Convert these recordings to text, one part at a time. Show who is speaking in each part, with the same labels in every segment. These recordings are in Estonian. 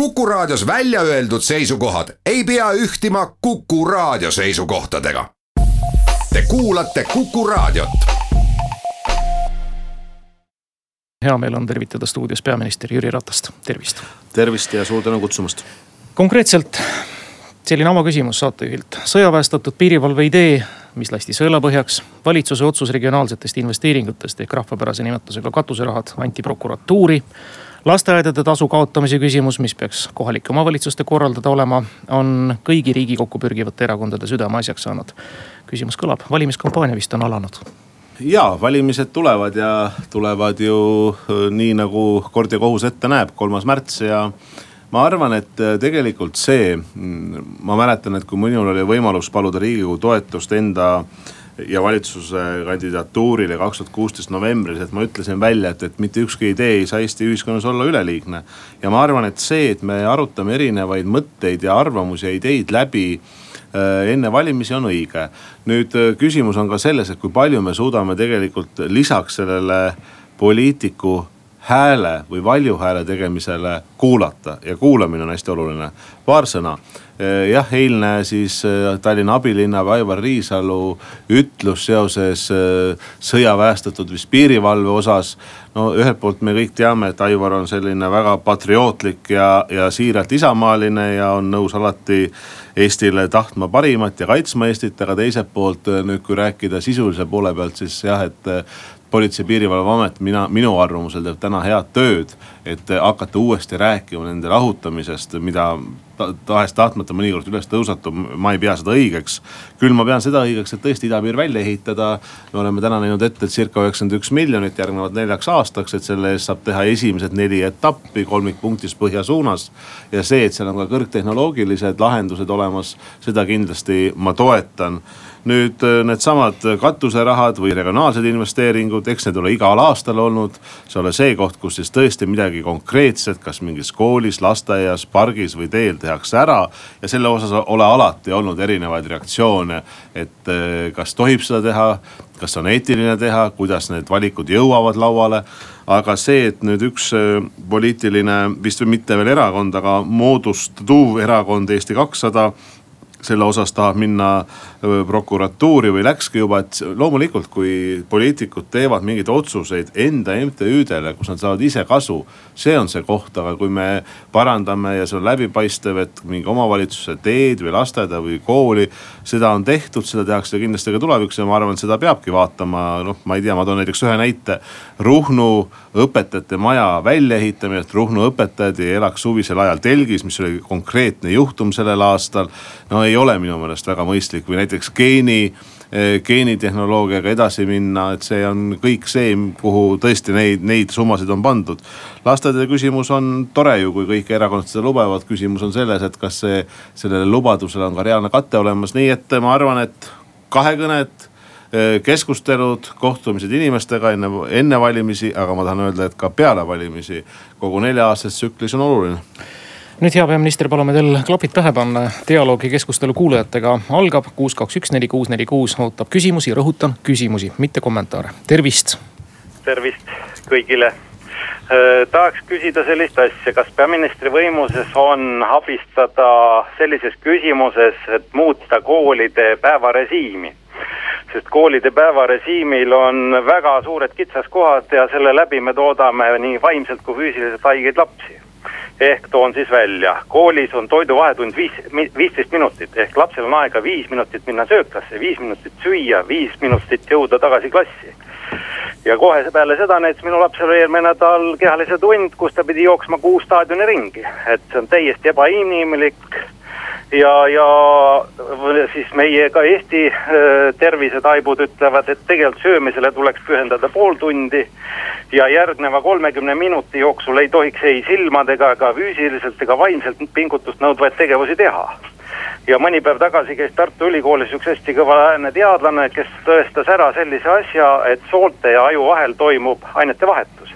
Speaker 1: Kuku Raadios välja öeldud seisukohad ei pea ühtima Kuku Raadio seisukohtadega. Te kuulate Kuku Raadiot.
Speaker 2: hea meel on tervitada stuudios peaminister Jüri Ratast, tervist.
Speaker 3: tervist ja suur tänu kutsumast.
Speaker 2: konkreetselt selline avaküsimus saatejuhilt, sõjaväestatud piirivalve idee, mis lasti sõelapõhjaks. valitsuse otsus regionaalsetest investeeringutest ehk rahvapärase nimetusega katuserahad anti prokuratuuri lasteaedade tasu kaotamise küsimus, mis peaks kohalike omavalitsuste korraldada olema, on kõigi Riigikokku pürgivate erakondade südameasjaks saanud. küsimus kõlab, valimiskampaania vist on alanud
Speaker 3: ja valimised tulevad ja tulevad ju äh, nii nagu kord ja kohus ette näeb, kolmas märts ja ma arvan, et äh, tegelikult see, mm, ma mäletan, et kui minul oli võimalus paluda riigikogu toetust enda äh, ja valitsuse kandidatuurile kaks tuhat kuusteist novembris, et ma ütlesin välja, et, et mitte ükski idee ei saa Eesti ühiskonnas olla üleliigne. ja ma arvan, et see, et me arutame erinevaid mõtteid ja arvamusi ja ideid läbi äh, enne valimisi on õige. nüüd äh, küsimus on ka selles, et kui palju me suudame tegelikult lisaks sellele poliitiku hääle või valjuhääle tegemisele kuulata ja kuulamine on hästi oluline. paar sõna Eh, jah, eilne siis eh, Tallinna abilinnapea Aivar Riisalu ütlus seoses eh, sõjaväestatud vist piirivalve osas. no ühelt poolt me kõik teame, et Aivar on selline väga patriootlik ja, ja siiralt isamaaline ja on nõus alati Eestile tahtma parimat ja kaitsma Eestit, aga teiselt poolt nüüd, kui rääkida sisulise poole pealt, siis jah, et politsei- ja piirivalveamet, mina, minu arvamusel teeb täna head tööd. et hakata uuesti rääkima nende lahutamisest, mida tahes-tahtmata mõnikord üles tõusetub, ma ei pea seda õigeks. küll ma pean seda õigeks, et tõesti idapiir välja ehitada. me oleme täna näinud ette circa üheksakümmend üks miljonit järgnevalt neljaks aastaks, et selle eest saab teha esimesed neli etappi kolmikpunktis põhja suunas. ja see, et seal on ka kõrgtehnoloogilised lahendused olemas, seda kindlasti ma toetan nüüd äh, needsamad katuserahad või regionaalsed investeeringud, eks need ole igal aastal olnud. see ole see koht, kus siis tõesti midagi konkreetset, kas mingis koolis, lasteaias, pargis või teel tehakse ära. ja selle osas ole alati olnud erinevaid reaktsioone, et äh, kas tohib seda teha, kas on eetiline teha, kuidas need valikud jõuavad lauale aga see, et nüüd üks äh, poliitiline, vist mitte veel erakond, aga moodustuv erakond Eesti kakssada selle osas tahab minna prokuratuuri või läkski juba, et loomulikult, kui poliitikud teevad mingeid otsuseid enda MTÜ-dele, kus nad saavad ise kasu. see on see koht, aga kui me parandame ja see on läbipaistev, et mingi omavalitsuse teed või lasteaeda või kooli. seda on tehtud, seda tehakse kindlasti ka tulevikus ja ma arvan, et seda peabki vaatama, noh, ma ei tea, ma toon näiteks ühe näite. Ruhnu õpetajate maja väljaehitamine, et Ruhnu õpetajad ei elaks suvisel ajal telgis, mis oli konkreetne juhtum sellel aastal. no ei ole minu meelest väga mõistlik või näiteks geeni eh, geenitehnoloogiaga edasi minna, et see on kõik see, kuhu tõesti neid, neid summasid on pandud. lasteaedade küsimus on tore ju, kui kõik erakonnad seda lubavad, küsimus on selles, et kas see, sellele lubadusele on ka reaalne kate olemas, nii et ma arvan, et kahekõned eh, keskustelud, kohtumised inimestega enne, enne valimisi, aga ma tahan öelda, et ka peale valimisi. Kogu nelja-aastases tsüklis on oluline
Speaker 2: nüüd, hea peaminister, palume teil klapid pähe panna. dialoogi keskustelu kuulajatega algab kuus, kaks, üks, neli, kuus, neli, kuus, ootab küsimusi, rõhutan küsimusi, mitte kommentaare, tervist.
Speaker 4: tervist kõigile äh, tahaks küsida sellist asja, kas peaministri võimuses on abistada sellises küsimuses, et muuta koolide päevarežiimi? sest koolide päevarežiimil on väga suured kitsaskohad ja selle läbi me toodame nii vaimselt kui füüsiliselt haigeid lapsi ehk toon siis välja, koolis on toidu vahetund viis, viisteist minutit ehk lapsel on aega viis minutit minna sööklasse, viis minutit süüa, viis minutit jõuda tagasi klassi. Ja kohe peale seda näiteks minu lapsel oli eelmine nädal kehalise tund, kus ta pidi jooksma kuus staadioni ringi, et see on täiesti ebainimlik ja, ja siis meie ka Eesti tervisetaibud ütlevad, et tegelikult söömisele tuleks pühendada pool tundi. ja järgneva kolmekümne minuti jooksul ei tohiks ei silmadega ega füüsiliselt ega vaimselt pingutust nõudvaid tegevusi teha. Ja mõni päev tagasi käis Tartu Ülikoolis üks hästi kõva lääne teadlane, kes tõestas ära sellise asja, et soolte ja aju vahel toimub ainete vahetus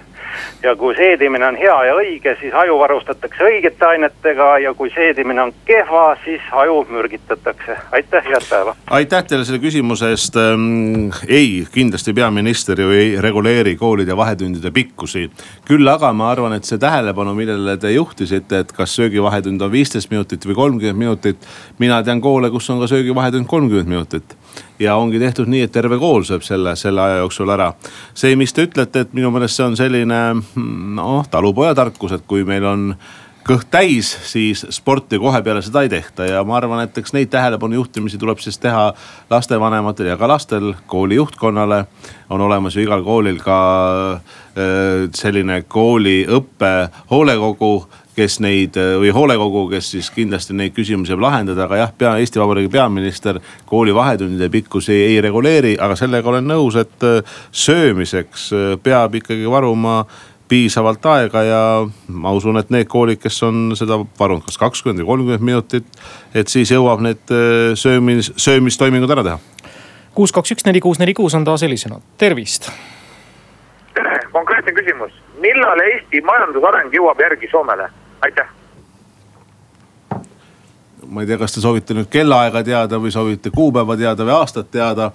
Speaker 4: ja kui seedimine on hea ja õige, siis aju varustatakse õigete ainetega ja kui seedimine on kehva, siis aju mürgitatakse. aitäh, head päeva.
Speaker 3: aitäh teile selle küsimuse eest ähm,. ei, kindlasti peaminister ju ei reguleeri koolide vahetundide pikkusi. küll aga ma arvan, et see tähelepanu, millele te juhtisite, et kas söögivahetund on viisteist minutit või kolmkümmend minutit. mina tean koole, kus on ka söögivahetund kolmkümmend minutit ja ongi tehtud nii, et terve kool sööb selle, selle aja jooksul ära. see, mis te ütlete, et minu meelest see on selline noh, talupojatarkus, et kui meil on kõht täis, siis sporti kohe peale seda ei tehta ja ma arvan, et eks neid tähelepanu juhtimisi tuleb siis teha lastevanematel ja ka lastel, kooli juhtkonnale. on olemas ju igal koolil ka äh, selline kooliõppe hoolekogu kes neid või hoolekogu, kes siis kindlasti neid küsimusi saab lahendada, aga jah, pea Eesti Vabariigi peaminister kooli vahetundide pikkusi ei, ei reguleeri, aga sellega olen nõus, et äh, söömiseks äh, peab ikkagi varuma piisavalt aega ja ma usun, et need koolid, kes on seda varunud kas kakskümmend või kolmkümmend minutit, et siis jõuab need äh, söömis, söömistoimingud ära teha.
Speaker 2: kuus, kaks, üks, neli, kuus, neli, kuus on taas helisenud, tervist.
Speaker 5: tere, konkreetne küsimus, millal Eesti majandusareng jõuab järgi Soomele? Aitäh.
Speaker 3: ma ei tea, kas te soovite nüüd kellaaega teada või soovite kuupäeva teada või aastat teada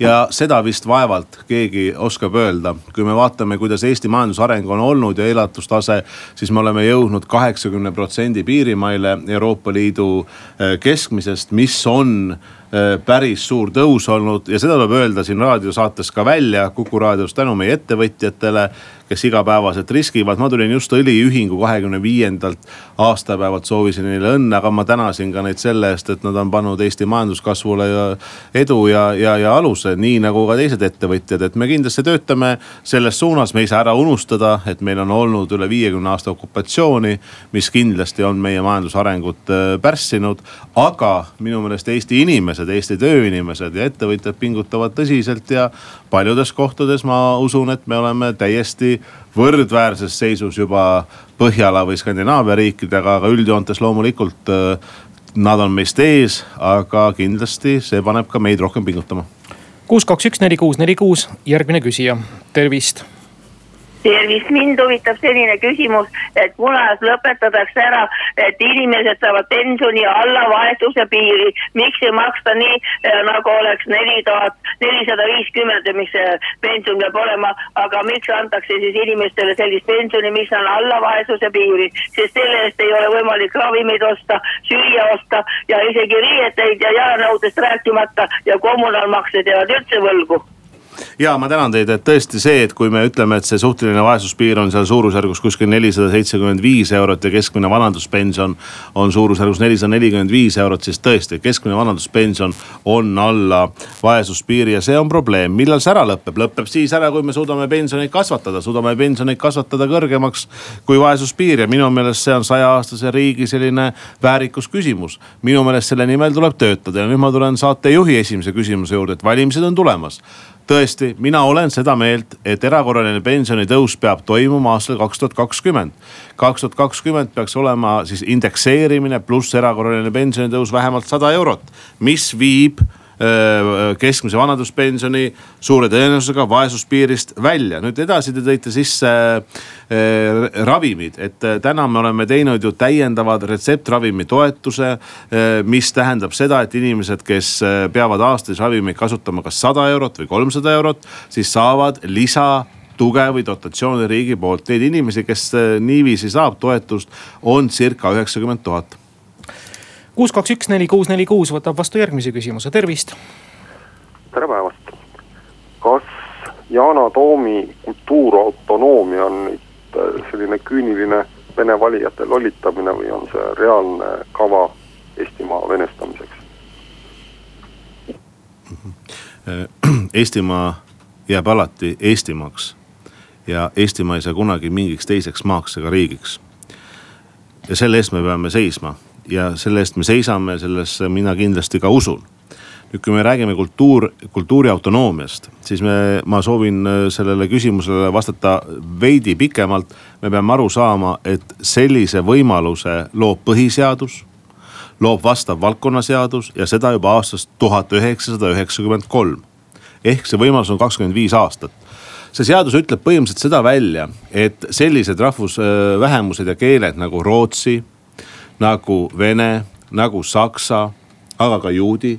Speaker 3: ja seda vist vaevalt keegi oskab öelda. kui me vaatame, kuidas Eesti majandusareng on olnud ja elatustase, siis me oleme jõudnud kaheksakümne protsendi piirimaile Euroopa Liidu eh, keskmisest, mis on eh, päris suur tõus olnud ja seda tuleb öelda siin raadiosaates ka välja Kuku raadios tänu meie ettevõtjatele kes igapäevaselt riskivad. ma tulin just õliühingu kahekümne viiendalt aastapäevalt, soovisin neile õnne, aga ma tänasin ka neid selle eest, et nad on pannud Eesti majanduskasvule edu ja, ja, ja aluse, nii nagu ka teised ettevõtjad. et me kindlasti töötame selles suunas, me ei saa ära unustada, et meil on olnud üle viiekümne aasta okupatsiooni, mis kindlasti on meie majandusarengut äh, pärssinud. aga minu meelest Eesti inimesed, Eesti tööinimesed ja ettevõtjad pingutavad tõsiselt ja paljudes kohtades ma usun, et me oleme täiesti võrdväärses seisus juba Põhjala või Skandinaavia riikidega, aga üldjoontes loomulikult äh, nad on meist ees, aga kindlasti see paneb ka meid rohkem pingutama.
Speaker 2: kuus, kaks, üks, neli, kuus, neli, kuus, järgmine küsija, tervist
Speaker 6: tervist, mind huvitab selline küsimus, et kunas lõpetatakse ära, et inimesed saavad pensioni alla vaesuse piiri. miks ei maksta nii eh, nagu oleks neli tuhat nelisada viiskümmend see pension peab olema, aga miks antakse siis inimestele sellist pensioni, mis on alla vaesuse piiri, sest selle eest ei ole võimalik ravimeid osta, süüa osta ja isegi riieteid ja jalanõudest rääkimata ja kommunaalmaksed jäävad üldse võlgu
Speaker 3: ja ma tänan teid, et tõesti see, et kui me ütleme, et see suhteline vaesuspiir on seal suurusjärgus kuskil nelisada seitsekümmend viis eurot ja keskmine vanaduspension on suurusjärgus nelisada nelikümmend viis eurot, siis tõesti keskmine vanaduspension on alla vaesuspiiri ja see on probleem. millal see ära lõpeb? lõpeb siis ära, kui me suudame pensioneid kasvatada, suudame pensioneid kasvatada kõrgemaks kui vaesuspiir ja minu meelest see on sajaaastase riigi selline väärikusküsimus. minu meelest selle nimel tuleb töötada ja nüüd ma tulen saatejuhi esimese küsimuse juurde, et valimised on tulemas tõesti, mina olen seda meelt, et erakorraline pensionitõus peab toimuma aastal kaks tuhat kakskümmend. kaks tuhat kakskümmend peaks olema siis indekseerimine pluss erakorraline pensionitõus vähemalt sada eurot, mis viib keskmise vanaduspensioni suure tõenäosusega vaesuspiirist välja. nüüd edasi te tõite sisse ravimid, et täna me oleme teinud ju täiendavad retseptravimi toetuse. mis tähendab seda, et inimesed, kes peavad aastas ravimeid kasutama kas sada eurot või kolmsada eurot, siis saavad lisa tuge või dotatsiooni riigi poolt. Neid inimesi, kes niiviisi saab toetust, on circa üheksakümmend tuhat
Speaker 2: kuus, kaks, üks, neli, kuus, neli, kuus võtab vastu järgmise küsimuse, tervist.
Speaker 7: tere päevast. kas Yana Toomi kultuurautonoomia on nüüd äh, selline küüniline vene valijate lollitamine või on see reaalne kava Eestimaa venestamiseks?
Speaker 3: Eestimaa jääb alati Eestimaaks ja Eestimaa ei saa kunagi mingiks teiseks maaks ega riigiks. ja selle eest me peame seisma ja selle eest me seisame, sellesse mina kindlasti ka usun nüüd, kui me räägime kultuur, kultuuri autonoomiast, siis me, ma soovin äh, sellele küsimusele vastata veidi pikemalt. me peame aru saama, et sellise võimaluse loob põhiseadus, loob vastav valdkonnaseadus ja seda juba aastast tuhat üheksasada üheksakümmend kolm. ehk see võimalus on kakskümmend viis aastat see seadus ütleb põhimõtteliselt seda välja, et sellised rahvusvähemused ja keeled nagu rootsi, nagu vene, nagu saksa, aga ka juudi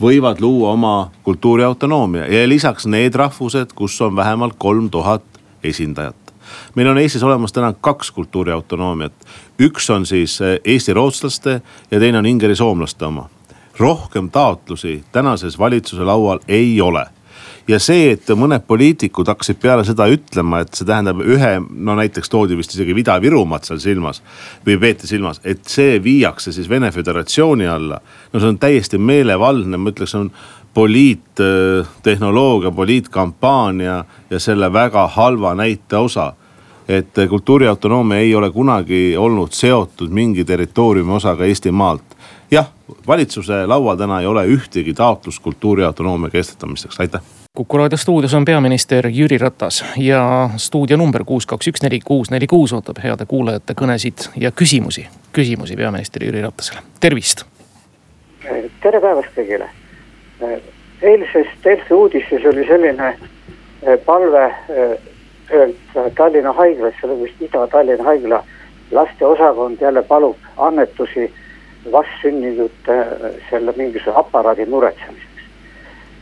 Speaker 3: võivad luua oma kultuuriautonoomia ja lisaks need rahvused, kus on vähemalt kolm tuhat esindajat. meil on Eestis olemas täna kaks kultuuriautonoomiat, üks on siis eh, eesti rootslaste ja teine on ingeri soomlaste oma. rohkem taotlusi tänases valitsuse laual ei ole ja see, et mõned poliitikud hakkasid peale seda ütlema, et see tähendab ühe, no näiteks toodi vist isegi Ida-Virumaad seal silmas. või peeti silmas, et see viiakse siis Vene Föderatsiooni alla. no see on täiesti meelevaldne, ma ütleks, on poliittehnoloogia, poliitkampaania ja selle väga halva näite osa et kultuuriautonoomia ei ole kunagi olnud seotud mingi territooriumi osaga Eestimaalt. jah, valitsuse laual täna ei ole ühtegi taotlust kultuuriautonoomia kehtestamiseks, aitäh
Speaker 2: kuku raadio stuudios on peaminister Jüri Ratas ja stuudio number kuus, kaks, üks, neli, kuus, neli, kuus ootab heade kuulajate kõnesid ja küsimusi, küsimusi peaminister Jüri Ratasele, tervist.
Speaker 8: tere päevast kõigile. eilsest, eilse uudistes oli selline eh, palve eh, öelda Tallinna haiglas, see oli vist Ida-Tallinna haigla lasteosakond jälle palub annetusi vastsündinute eh, selle mingisuguse aparaadi muretsemiseks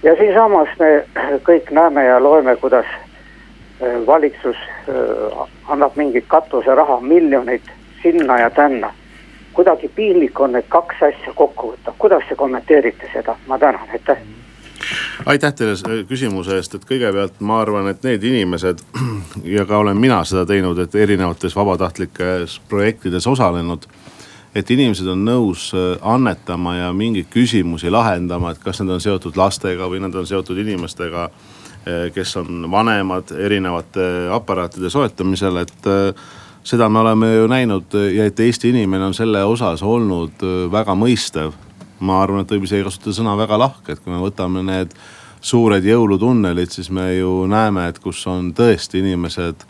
Speaker 8: ja siinsamas me kõik näeme ja loeme, kuidas äh, valitsus äh, annab mingit katuseraha, miljoneid sinna ja tänna. kuidagi piinlik on need kaks asja kokku võtta, kuidas te kommenteerite seda, ma tänan, aitäh!
Speaker 3: Aitäh teile küsimuse eest, et kõigepealt ma arvan, et need inimesed ja ka olen mina seda teinud, et erinevates vabatahtlikes projektides osalenud et inimesed on nõus äh, annetama ja mingeid küsimusi lahendama, et kas need on seotud lastega või nad on seotud inimestega, äh, kes on vanemad erinevate aparaatide soetamisel, et äh, seda me oleme ju näinud ja et Eesti inimene on selle osas olnud väga mõistev. ma arvan, et võib isegi kasutada sõna väga lahke, et kui me võtame need suured jõulutunnelid, siis me ju näeme, et kus on tõesti inimesed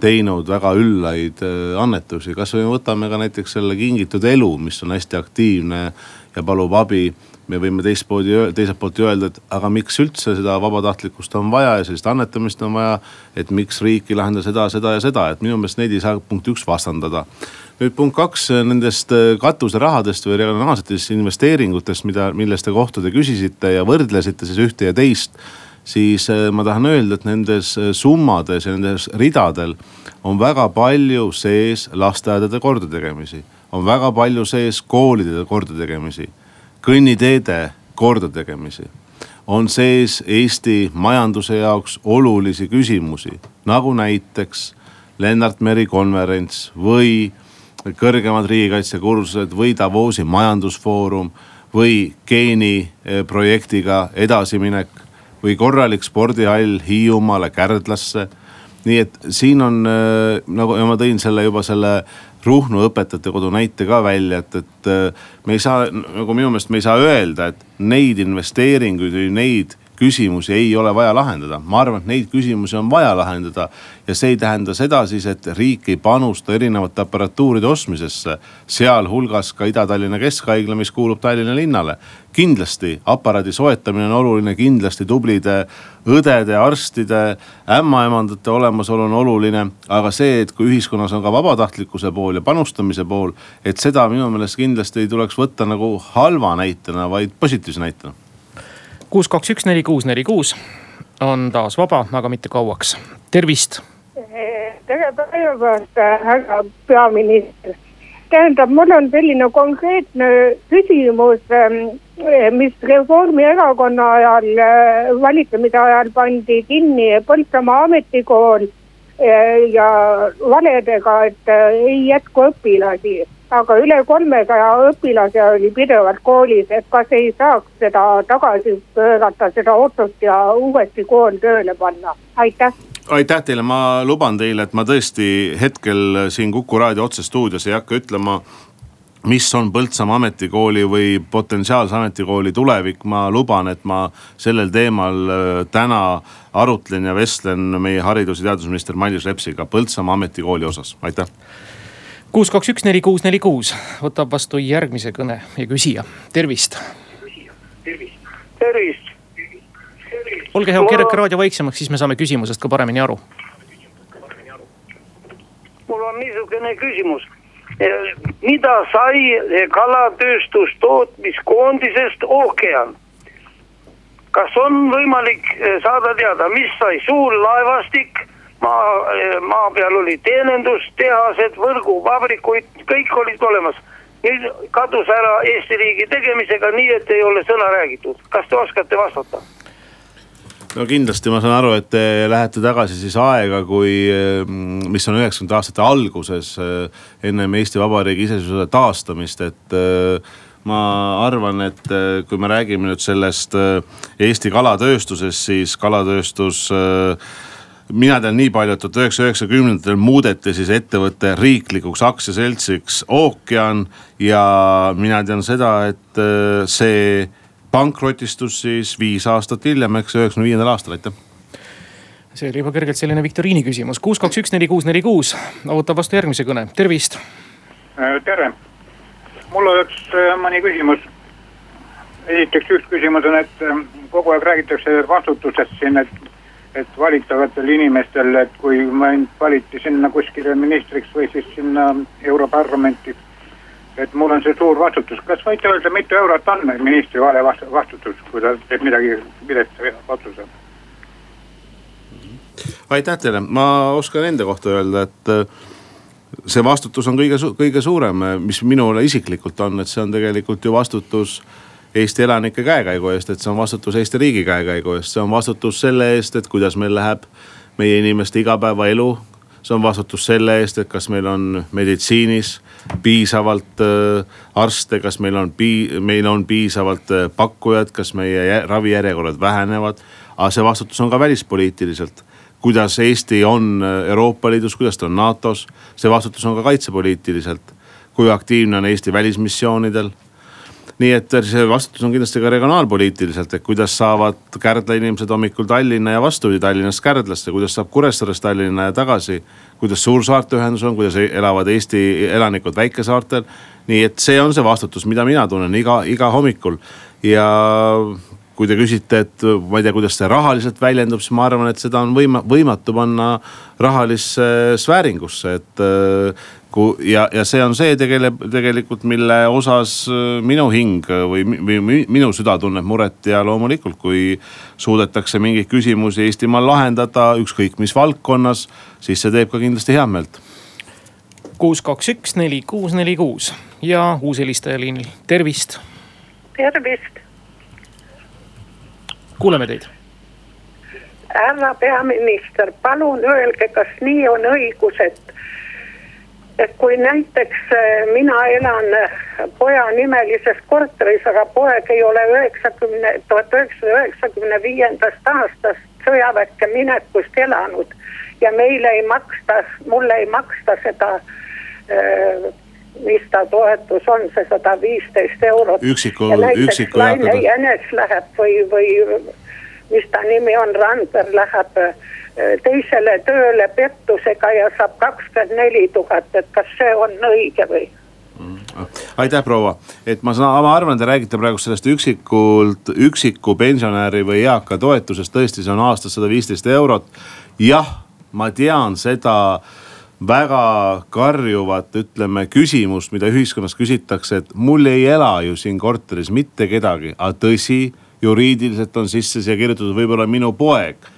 Speaker 3: teinud väga üllaid äh, annetusi, kasvõi võtame ka näiteks selle Kingitud elu, mis on hästi aktiivne ja palub abi me võime teistmoodi, teiselt poolt öelda, et aga miks üldse seda vabatahtlikkust on vaja ja sellist annetamist on vaja. et miks riik ei lahenda seda, seda ja seda, et minu meelest neid ei saa punkt üks vastandada. nüüd punkt kaks nendest äh, katuserahadest või regionaalsetest investeeringutest, mida, millest te kohta te küsisite ja võrdlesite siis ühte ja teist siis äh, ma tahan öelda, et nendes äh, summades ja nendes ridadel on väga palju sees lasteaedade kordategemisi. on väga palju sees koolide kordategemisi, kõnniteede kordategemisi. on sees Eesti majanduse jaoks olulisi küsimusi, nagu näiteks Lennart Meri konverents või kõrgemad riigikaitsekursused või Davosi majandusfoorum või geeniprojektiga edasiminek või korralik spordihall Hiiumaale, Kärdlasse. nii et siin on äh, nagu ja ma tõin selle juba selle Ruhnu õpetajate kodu näite ka välja, et, et äh, me ei saa nagu minu meelest me ei saa öelda, et neid investeeringuid või neid küsimusi ei ole vaja lahendada. ma arvan, et neid küsimusi on vaja lahendada ja see ei tähenda seda siis, et riik ei panusta erinevate aparatuuride ostmisesse. sealhulgas ka Ida-Tallinna Keskhaigla, mis kuulub Tallinna linnale. kindlasti aparaadi soetamine on oluline, kindlasti tublide õdede, arstide, ämmaemandate olemasolu on oluline. aga see, et kui ühiskonnas on ka vabatahtlikkuse pool ja panustamise pool, et seda minu meelest kindlasti ei tuleks võtta nagu halva näitena, vaid positiivse näitena
Speaker 2: kuus, kaks, üks, neli, kuus, neli, kuus on taas vaba, aga mitte kauaks. tervist.
Speaker 9: tere päevast, härra peaminister. tähendab, mul on selline konkreetne küsimus, ähm, mis Reformierakonna ajal, äh, valitsemise ajal pandi kinni Põltsamaa ametikool äh, ja valedega, et äh, ei jätku õpilasi aga üle kolmesaja õpilase oli pidevalt koolis, et kas ei saaks seda tagasi pöörata, seda otsust ja uuesti kool tööle panna, aitäh!
Speaker 3: Aitäh teile, ma luban teile, et ma tõesti hetkel siin Kuku raadio otsestuudios ei hakka ütlema mis on Põltsamaa ametikooli või potentsiaalse ametikooli tulevik, ma luban, et ma sellel teemal äh, täna arutlen ja vestlen meie haridus- ja teadusminister Mailis Repsiga Põltsamaa ametikooli osas, aitäh
Speaker 2: kuus, kaks, üks, neli, kuus, neli, kuus võtab vastu järgmise kõne ja küsija,
Speaker 10: tervist. tervist.
Speaker 2: olge hea, keerake raadio vaiksemaks, siis me saame küsimusest ka paremini aru.
Speaker 10: mul on niisugune küsimus. mida sai kalatööstustootmiskoondisest ookean? kas on võimalik saada teada, mis sai suur laevastik, maa, maa peal oli teenindustehased, võrguvabrikuid, kõik olid olemas nüüd kadus ära Eesti riigi tegemisega nii, et ei ole sõna räägitud. kas te oskate vastata?
Speaker 3: no kindlasti ma saan aru, et te lähete tagasi siis aega, kui, mm, mis on üheksakümnendate aastate alguses, eh, ennem Eesti Vabariigi iseseisvuse taastamist, et eh, ma arvan, et eh, kui me räägime nüüd sellest Eesti kalatööstusest, siis kalatööstus mina tean nii palju, et tuhat üheksasaja üheksakümnendatel muudeti siis ettevõte riiklikuks aktsiaseltsiks Ookean ja mina tean seda, et äh, see pankrotistus siis viis aastat hiljem, eks üheksakümne viiendal aastal, aitäh
Speaker 2: see oli juba kergelt selline viktoriini küsimus, kuus, kaks, üks, neli, kuus, neli, kuus. ootab vastu järgmise kõne, tervist.
Speaker 11: Äh, tere, mul oleks äh, mõni küsimus. esiteks üks küsimus on, et kogu aeg räägitakse vastutusest siin, et et valitavatel inimestel, et kui mind valiti sinna kuskile ministriks või siis sinna Europarlamenti. et mul on see suur vastutus, kas võite öelda, mitu eurot on ministri vale vastutus, kui ta teeb midagi viletse otsuse?
Speaker 3: aitäh teile, ma oskan enda kohta öelda, et äh, see vastutus on kõige, kõige suurem, mis minule isiklikult on, et see on tegelikult ju vastutus Eesti elanike käekäigu eest, et see on vastutus Eesti riigi käekäigu eest, see on vastutus selle eest, et kuidas meil läheb meie inimeste igapäevaelu. see on vastutus selle eest, et kas meil on meditsiinis piisavalt äh, arste, kas meil on pii-, meil on piisavalt äh, pakkujad, kas meie ravijärjekorrad vähenevad. aga see vastutus on ka välispoliitiliselt kuidas Eesti on äh, Euroopa Liidus, kuidas ta on NATO-s. see vastutus on ka kaitsepoliitiliselt, kui aktiivne on Eesti välismissioonidel nii et see vastutus on kindlasti ka regionaalpoliitiliselt, et kuidas saavad Kärdla inimesed hommikul Tallinna ja vastupidi Tallinnast Kärdlasse, kuidas saab Kuressaarest Tallinna ja tagasi. kuidas suursaarte ühendus on, kuidas elavad Eesti elanikud väikesaartel. nii et see on see vastutus, mida mina tunnen iga, iga hommikul ja kui te küsite, et ma ei tea, kuidas see rahaliselt väljendub, siis ma arvan, et seda on võima-, võimatu panna rahalisse sfääringusse, et ja, ja see on see tegeleb tegelikult, mille osas äh, minu hing või, või minu süda tunneb muret ja loomulikult, kui suudetakse mingeid küsimusi Eestimaal lahendada, ükskõik mis valdkonnas, siis see teeb ka kindlasti head meelt.
Speaker 2: kuus, kaks, üks, neli, kuus, neli, kuus ja uus helistaja liinil, tervist.
Speaker 12: tervist.
Speaker 2: kuuleme teid
Speaker 12: härra peaminister, palun öelge, kas nii on õigus, et et kui näiteks äh, mina elan äh, poja nimelises korteris, aga poeg ei ole üheksakümne, tuhat üheksasaja üheksakümne viiendast aastast sõjaväkke minekust elanud ja meile ei maksta, mulle ei maksta seda äh, mis ta toetus on, see sada viisteist eurot.
Speaker 3: üksiku, üksiku.
Speaker 12: Laine Jänes läheb või, või mis ta nimi on, Randver läheb äh, teisele tööle pettusega ja saab kakskümmend neli tuhat, et kas see on õige või?
Speaker 3: Mm. aitäh, proua, et ma saan, ma arvan, te räägite praegu sellest üksikult, üksiku pensionäri või eaka toetusest, tõesti, see on aastas sada viisteist eurot. jah, ma tean seda väga karjuvat, ütleme küsimust, mida ühiskonnas küsitakse, et mul ei ela ju siin korteris mitte kedagi, aga tõsi, juriidiliselt on sisse siia kirjutatud võib-olla minu poeg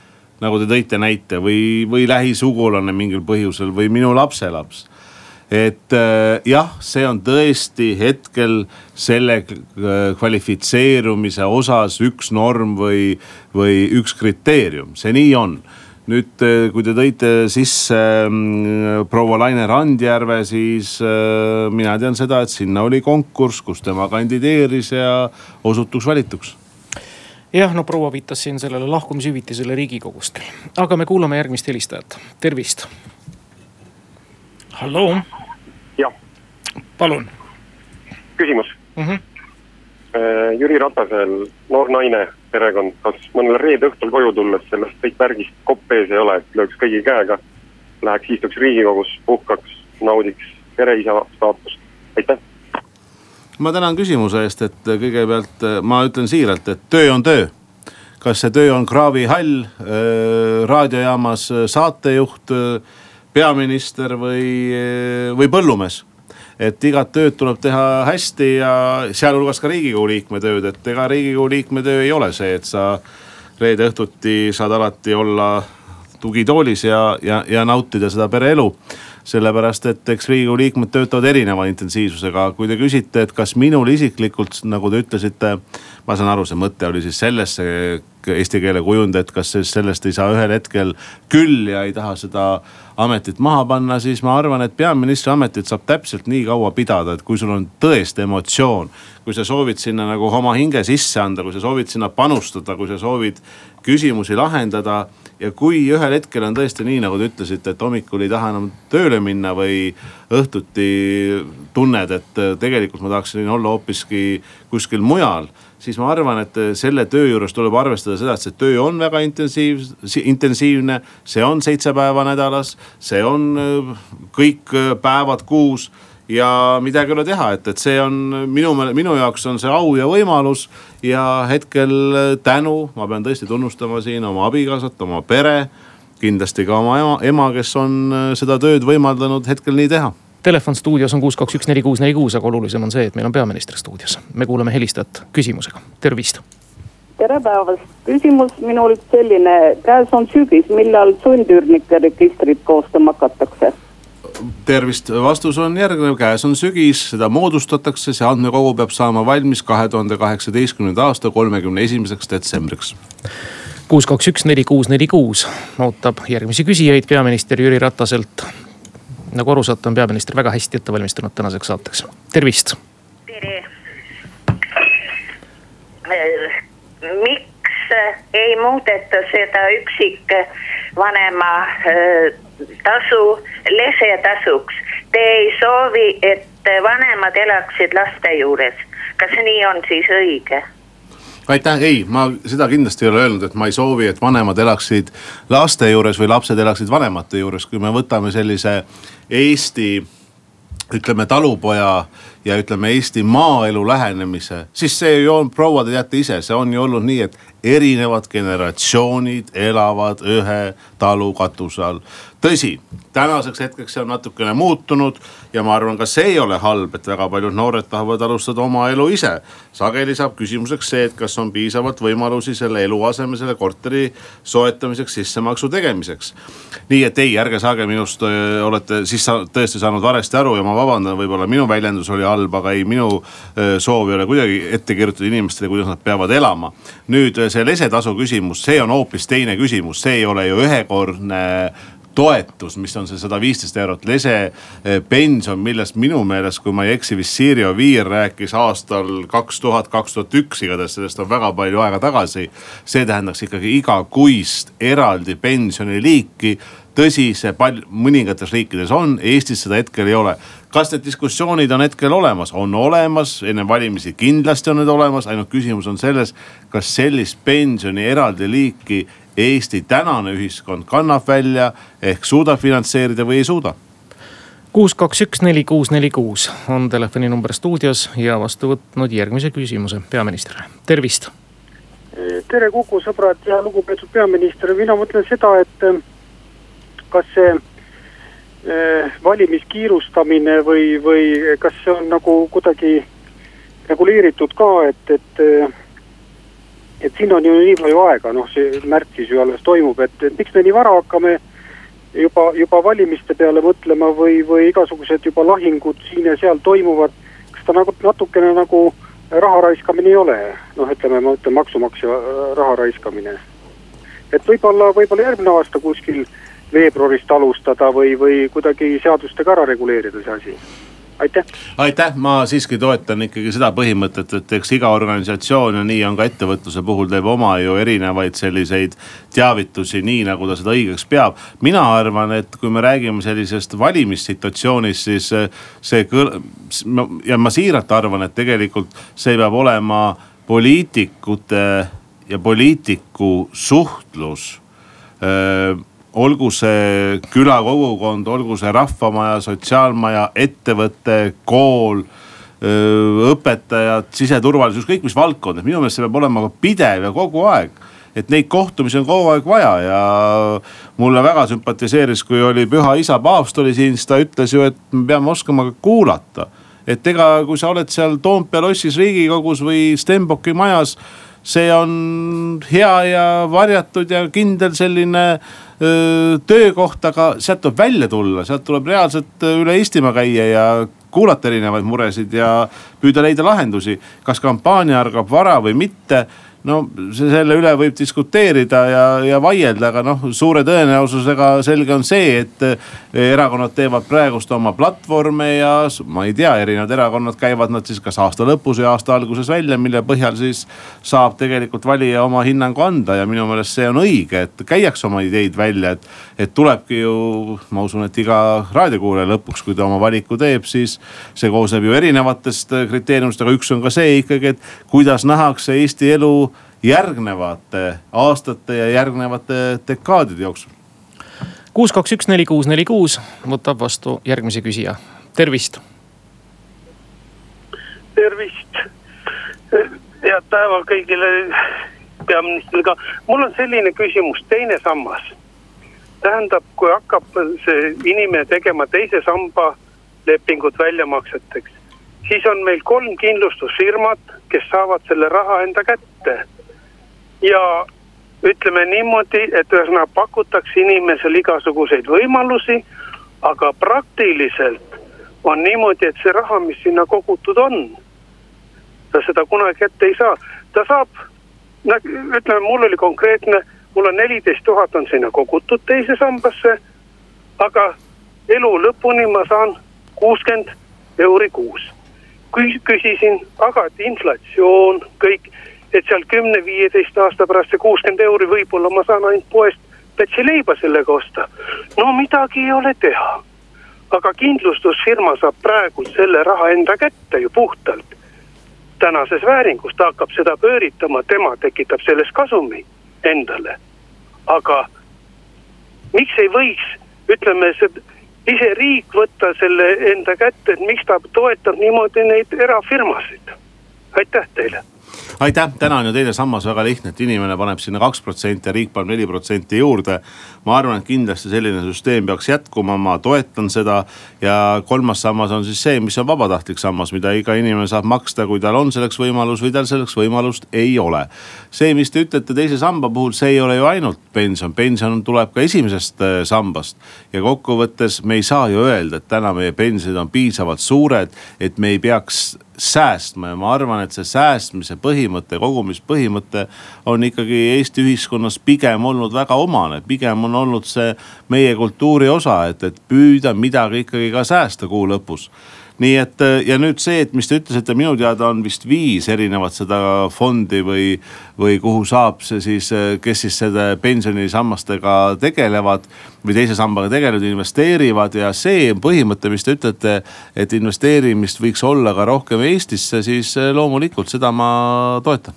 Speaker 3: nagu te tõite näite või, või lähisugulane mingil põhjusel või minu lapselaps. Et äh, jah, see on tõesti hetkel selle äh, kvalifitseerumise osas üks norm või, või üks kriteerium, see nii on. Nüüd, äh, kui te tõite sisse äh, proua Laine Randjärve, siis mina tean seda, et sinna oli konkurss, kus tema kandideeris ja osutuks valituks
Speaker 2: jah, no proua viitas siin sellele lahkumishüvitisele riigikogust. aga me kuulame järgmist helistajat, tervist. halloo.
Speaker 13: jah.
Speaker 2: palun.
Speaker 13: küsimus
Speaker 2: mm. -hmm.
Speaker 13: Jüri Ratasel, noor naine, perekond, kas mõnel reede õhtul koju tulles sellest kõik värgist kopp ees ei ole, et lööks kõigi käega, läheks istuks riigikogus, puhkaks, naudiks pereisa staatust, aitäh
Speaker 3: ma tänan küsimuse eest, et kõigepealt ma ütlen siiralt, et töö on töö. kas see töö on kraavihall, raadiojaamas saatejuht, peaminister või, või põllumees et igat tööd tuleb teha hästi ja sealhulgas ka riigikogu liikme tööd, et ega riigikogu liikme töö ei ole see, et sa reede õhtuti saad alati olla tugitoolis ja, ja, ja nautida seda pereelu sellepärast et eks riigikogu liikmed töötavad erineva intensiivsusega. kui te küsite, et kas minul isiklikult, nagu te ütlesite, ma saan aru, see mõte oli siis selles, see eesti keele kujund, et kas sellest ei saa ühel hetkel küll ja ei taha seda ametit maha panna, siis ma arvan, et peaministri ametit saab täpselt nii kaua pidada, et kui sul on tõesti emotsioon. kui sa soovid sinna nagu oma hinge sisse anda, kui sa soovid sinna panustada, kui sa soovid küsimusi lahendada ja kui ühel hetkel on tõesti nii, nagu te ütlesite, et hommikul ei taha enam tööle minna või õhtuti tunned, et tegelikult ma tahaksin olla hoopiski kuskil mujal siis ma arvan, et selle töö juures tuleb arvestada seda, et see töö on väga intensiiv, intensiivne. see on seitse päeva nädalas, see on kõik päevad kuus ja midagi ei ole teha, et, et see on minu, minu jaoks on see au ja võimalus. Ja hetkel tänu, ma pean tõesti tunnustama siin oma abikaasat, oma pere, kindlasti ka oma ema, ema, kes on äh, seda tööd võimaldanud hetkel nii teha
Speaker 2: telefon stuudios on kuus, kaks, üks, neli, kuus, neli, kuus, aga olulisem on see, et meil on peaminister stuudios. me kuulame helistajat küsimusega, tervist.
Speaker 14: tere päevast, küsimus minul selline, käes on sügis, millal sundüürnike registrit koostama hakatakse?
Speaker 3: Tervist, vastus on järgnev, käes on sügis, seda moodustatakse, see andmekogu peab saama valmis kahe tuhande kaheksateistkümnenda aasta kolmekümne esimeseks detsembriks
Speaker 2: kuus, kaks, üks, neli, kuus, neli, kuus ootab järgmisi küsijaid peaminister Jüri Rataselt. nagu aru saate, on peaminister väga hästi ette valmistunud tänaseks saateks, tervist.
Speaker 15: tere. miks ei muudeta seda üksikvanema äh, tasu lesetasuks. Te ei soovi, et vanemad elaksid laste juures. kas nii on siis õige?
Speaker 3: aitäh, ei, ma seda kindlasti ei ole öelnud, et ma ei soovi, et vanemad elaksid laste juures või lapsed elaksid vanemate juures, kui me võtame sellise Eesti ütleme talupoja ja ütleme Eesti maaelu lähenemise, siis see ju on, proua, te teate ise, see on ju olnud nii, et erinevad generatsioonid elavad ühe talu katuse all tõsi, tänaseks hetkeks see on natukene muutunud ja ma arvan, ka see ei ole halb, et väga paljud noored tahavad alustada oma elu ise. sageli saab küsimuseks see, et kas on piisavalt võimalusi selle eluaseme, selle korteri soetamiseks, sissemaksu tegemiseks. nii et ei, ärge saage minust, olete siis tõesti saanud valesti aru ja ma vabandan, võib-olla minu väljendus oli halb, aga ei, minu soov ei ole kuidagi ette kirjutada inimestele, kuidas nad peavad elama. nüüd see lesetasu küsimus, see on hoopis teine küsimus, see ei ole ju ühekordne toetus, mis on see sada viisteist eurot, lese eh, pension, millest minu meelest, kui ma ei eksi, vist Siiri Oviir rääkis aastal kaks tuhat, kaks tuhat üks, igatahes sellest on väga palju aega tagasi. see tähendaks ikkagi igakuist eraldi pensioniliiki tõsi, see pal-, mõningates riikides on, Eestis seda hetkel ei ole. Kas need diskussioonid on hetkel olemas? on olemas, enne valimisi kindlasti on need olemas, ainult küsimus on selles, kas sellist pensioni eraldi liiki Eesti tänane ühiskond kannab välja ehk suudab finantseerida või ei suuda.
Speaker 2: kuus, kaks, üks, neli, kuus, neli, kuus on telefoninumber stuudios ja vastu võtnud järgmise küsimuse peaministrile, tervist.
Speaker 16: tere Kuku sõbrad ja lugupeetud peaminister, mina mõtlen seda, et eh, kas see valimiskiirustamine või, või kas see on nagu kuidagi reguleeritud ka, et, et eh, et siin on ju nii palju aega, noh, see märtsis ju alles toimub, et, et miks me nii vara hakkame juba, juba valimiste peale mõtlema või, või igasugused juba lahingud siin ja seal toimuvad. kas ta nagu natukene nagu raha raiskamine ei ole, noh, ütleme, ma ütlen maksumaksja äh, raha raiskamine. et võib-olla, võib-olla järgmine aasta kuskil veebruarist alustada või, või kuidagi seadustega ära reguleerida see asi aitäh.
Speaker 3: aitäh, ma siiski toetan ikkagi seda põhimõtet, et eks iga organisatsioon ja nii on ka ettevõtluse puhul teeb oma ju erinevaid selliseid teavitusi, nii nagu ta seda õigeks peab. mina arvan, et kui me räägime sellisest valimissituatsioonist, siis see kõl- ja ma siiralt arvan, et tegelikult see peab olema poliitikute ja poliitiku suhtlus öö, olgu see külakogukond, olgu see rahvamaja, sotsiaalmaja, ettevõte, kool õpetajad, siseturvalisus, kõik mis valdkond, et minu meelest see peab olema pidev ja kogu aeg. et neid kohtumisi on kogu aeg vaja ja mulle väga sümpatiseeris, kui oli püha isa paavst oli siin, siis ta ütles ju, et me peame oskama ka kuulata. et ega, kui sa oled seal Toompea lossis riigikogus või Stenbocki majas see on hea ja varjatud ja kindel selline öö, töökoht, aga sealt tuleb välja tulla, sealt tuleb reaalselt üle Eestimaa käia ja kuulata erinevaid muresid ja püüda leida lahendusi. kas kampaania algab vara või mitte no selle üle võib diskuteerida ja, ja vaielda, aga noh, suure tõenäosusega selge on see, et eh, erakonnad teevad praegust oma platvorme ja ma ei tea, erinevad erakonnad käivad nad siis kas aasta lõpus või aasta alguses välja, mille põhjal siis saab tegelikult valija oma hinnangu anda ja minu meelest see on õige, et käiakse oma ideid välja, et. et tulebki ju, ma usun, et iga raadiokuulaja lõpuks, kui ta oma valiku teeb, siis see koosneb ju erinevatest kriteeriumist, aga üks on ka see ikkagi, et kuidas nähakse Eesti elu järgnevate aastate ja järgnevate dekaadide jooksul.
Speaker 2: kuus, kaks, üks, neli, kuus, neli, kuus võtab vastu järgmise küsija, tervist.
Speaker 10: tervist, head päeva kõigile peaministrile ka. mul on selline küsimus, teine sammas. tähendab, kui hakkab see inimene tegema teise samba lepingut väljamakseteks, siis on meil kolm kindlustusfirmat, kes saavad selle raha enda kätte ja ütleme niimoodi, et ühesõnaga pakutakse inimesele igasuguseid võimalusi, aga praktiliselt on niimoodi, et see raha, mis sinna kogutud on, ta seda kunagi kätte ei saa, ta saab, ütleme, mul oli konkreetne, mul on neliteist tuhat on sinna kogutud teise sambasse, aga elu lõpuni ma saan kuuskümmend euri kuus. küsisin, aga et inflatsioon, kõik et seal kümne-viieteist aasta pärast see kuuskümmend euri, võib-olla ma saan ainult poest Pätsi leiba sellega osta. no midagi ei ole teha. aga kindlustusfirma saab praegu selle raha enda kätte ju puhtalt. tänases vääringus ta hakkab seda pööritama, tema tekitab sellest kasumi endale. aga miks ei võiks, ütleme, see ise riik võtta selle enda kätte, et miks ta toetab niimoodi neid erafirmasid. aitäh teile
Speaker 3: aitäh, täna on ju teine sammas väga lihtne, et inimene paneb sinna kaks protsenti ja riik paneb neli protsenti juurde. ma arvan, et kindlasti selline süsteem peaks jätkuma, ma toetan seda. ja kolmas sammas on siis see, mis on vabatahtlik sammas, mida iga inimene saab maksta, kui tal on selleks võimalus või tal selleks võimalust ei ole. see, mis te ütlete teise samba puhul, see ei ole ju ainult pension, pension tuleb ka esimesest äh, sambast. ja kokkuvõttes me ei saa ju öelda, et täna meie pensionid on piisavalt suured, et me ei peaks säästma ja ma arvan, et see säästmise põhimõte, kogumispõhimõte on ikkagi Eesti ühiskonnas pigem olnud väga omane. pigem on olnud see meie kultuuri osa, et, et püüda midagi ikkagi ka säästa kuu lõpus nii et äh, ja nüüd see, et mis te ütlesite, minu teada on vist viis erinevat seda fondi või, või kuhu saab see siis, äh, kes siis selle pensionisammastega tegelevad või teise sambaga tegelevad, investeerivad ja see põhimõte, mis te ütlete, et investeerimist võiks olla ka rohkem Eestisse, siis äh, loomulikult seda ma toetan.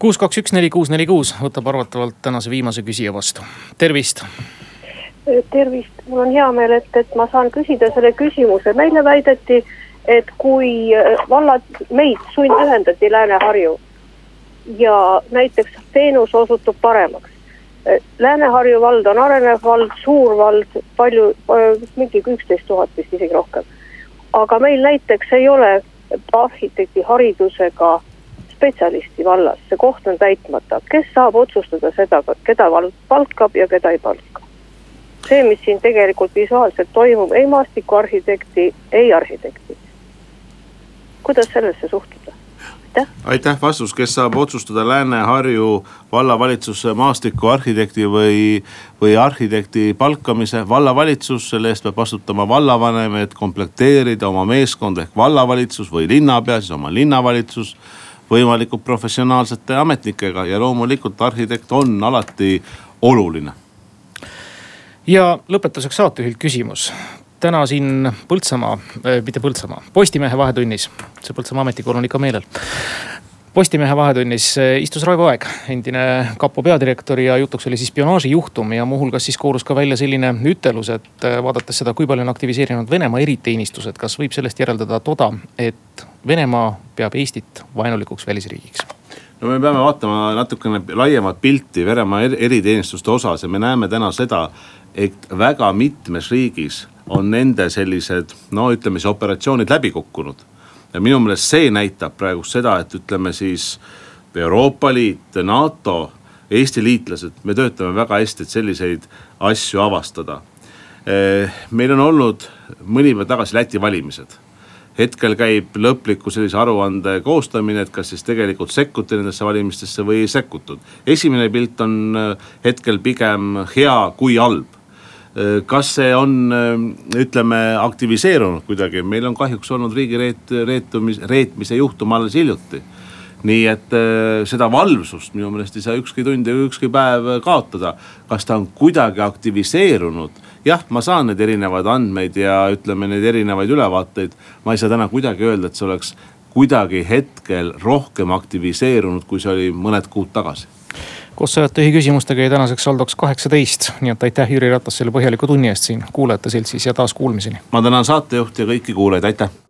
Speaker 2: kuus, kaks, üks, neli, kuus, neli, kuus võtab arvatavalt tänase viimase küsija vastu, tervist
Speaker 17: tervist, mul on hea meel, et, et ma saan küsida selle küsimuse. meile väideti, et kui äh, vallad, meid sundühendati Lääne-Harju ja näiteks teenus osutub paremaks. Äh, Lääne-Harju vald on arenev vald, suur vald, palju, äh, mingi üksteist tuhat vist isegi rohkem. aga meil näiteks ei ole arhitekti haridusega spetsialisti vallas, see koht on täitmata, kes saab otsustada seda, keda vald palkab ja keda ei palka? See, mis siin tegelikult visuaalselt toimub, ei maastikuarhitekti, ei arhitekti. kuidas sellesse suhtuda? aitäh.
Speaker 3: aitäh, vastus, kes saab otsustada Lääne-Harju vallavalitsuse maastikuarhitekti või, või arhitekti palkamise. vallavalitsus, selle eest peab vastutama vallavanem, et komplekteerida oma meeskond ehk vallavalitsus või linnapea, siis oma linnavalitsus võimalikult professionaalsete ametnikega ja loomulikult arhitekt on alati oluline
Speaker 2: ja lõpetuseks saatejuhilt küsimus. täna siin Põltsamaa äh,, mitte Põltsamaa, Postimehe Vahetunnis, see Põltsamaa ametikool on ikka meelel. Postimehe Vahetunnis äh, istus Raivo Aeg, endine kapo peadirektor ja jutuks oli siis spionaažijuhtum ja muuhulgas siis koorus ka välja selline ütelus, et äh, vaadates seda, kui palju on aktiviseerinud Venemaa eriteenistused, kas võib sellest järeldada toda, et Venemaa peab Eestit vaenulikuks välisriigiks
Speaker 3: no me peame vaatama natukene laiemat pilti Venemaa eriteenistuste osas ja me näeme täna seda, et väga mitmes riigis on nende sellised no ütleme siis operatsioonid läbi kukkunud. ja minu meelest see näitab praegu seda, et ütleme siis Euroopa Liit, NATO, Eesti liitlased, me töötame väga hästi, et selliseid asju avastada. Eh, meil on olnud mõni päev tagasi Läti valimised hetkel käib lõpliku sellise aruande koostamine, et kas siis tegelikult sekkuti nendesse valimistesse või ei sekkutud. esimene pilt on äh, hetkel pigem hea kui halb kas see on, äh, ütleme, aktiviseerunud kuidagi, meil on kahjuks olnud riigireet-, reetumis, reetmise juhtum alles hiljuti nii et äh, seda valvsust minu meelest ei saa ükski tund ega ükski päev kaotada. kas ta on kuidagi aktiviseerunud? jah, ma saan neid erinevaid andmeid ja ütleme neid erinevaid ülevaateid. ma ei saa täna kuidagi öelda, et see oleks kuidagi hetkel rohkem aktiviseerunud, kui see oli mõned kuud tagasi
Speaker 2: koos sajate küsimustega jäi tänaseks saldoks kaheksateist, nii et aitäh, Jüri Ratas, selle põhjaliku tunni eest siin kuulajate seltsis ja taas kuulmiseni.
Speaker 3: ma tänan saatejuhti ja kõiki kuulajaid, aitäh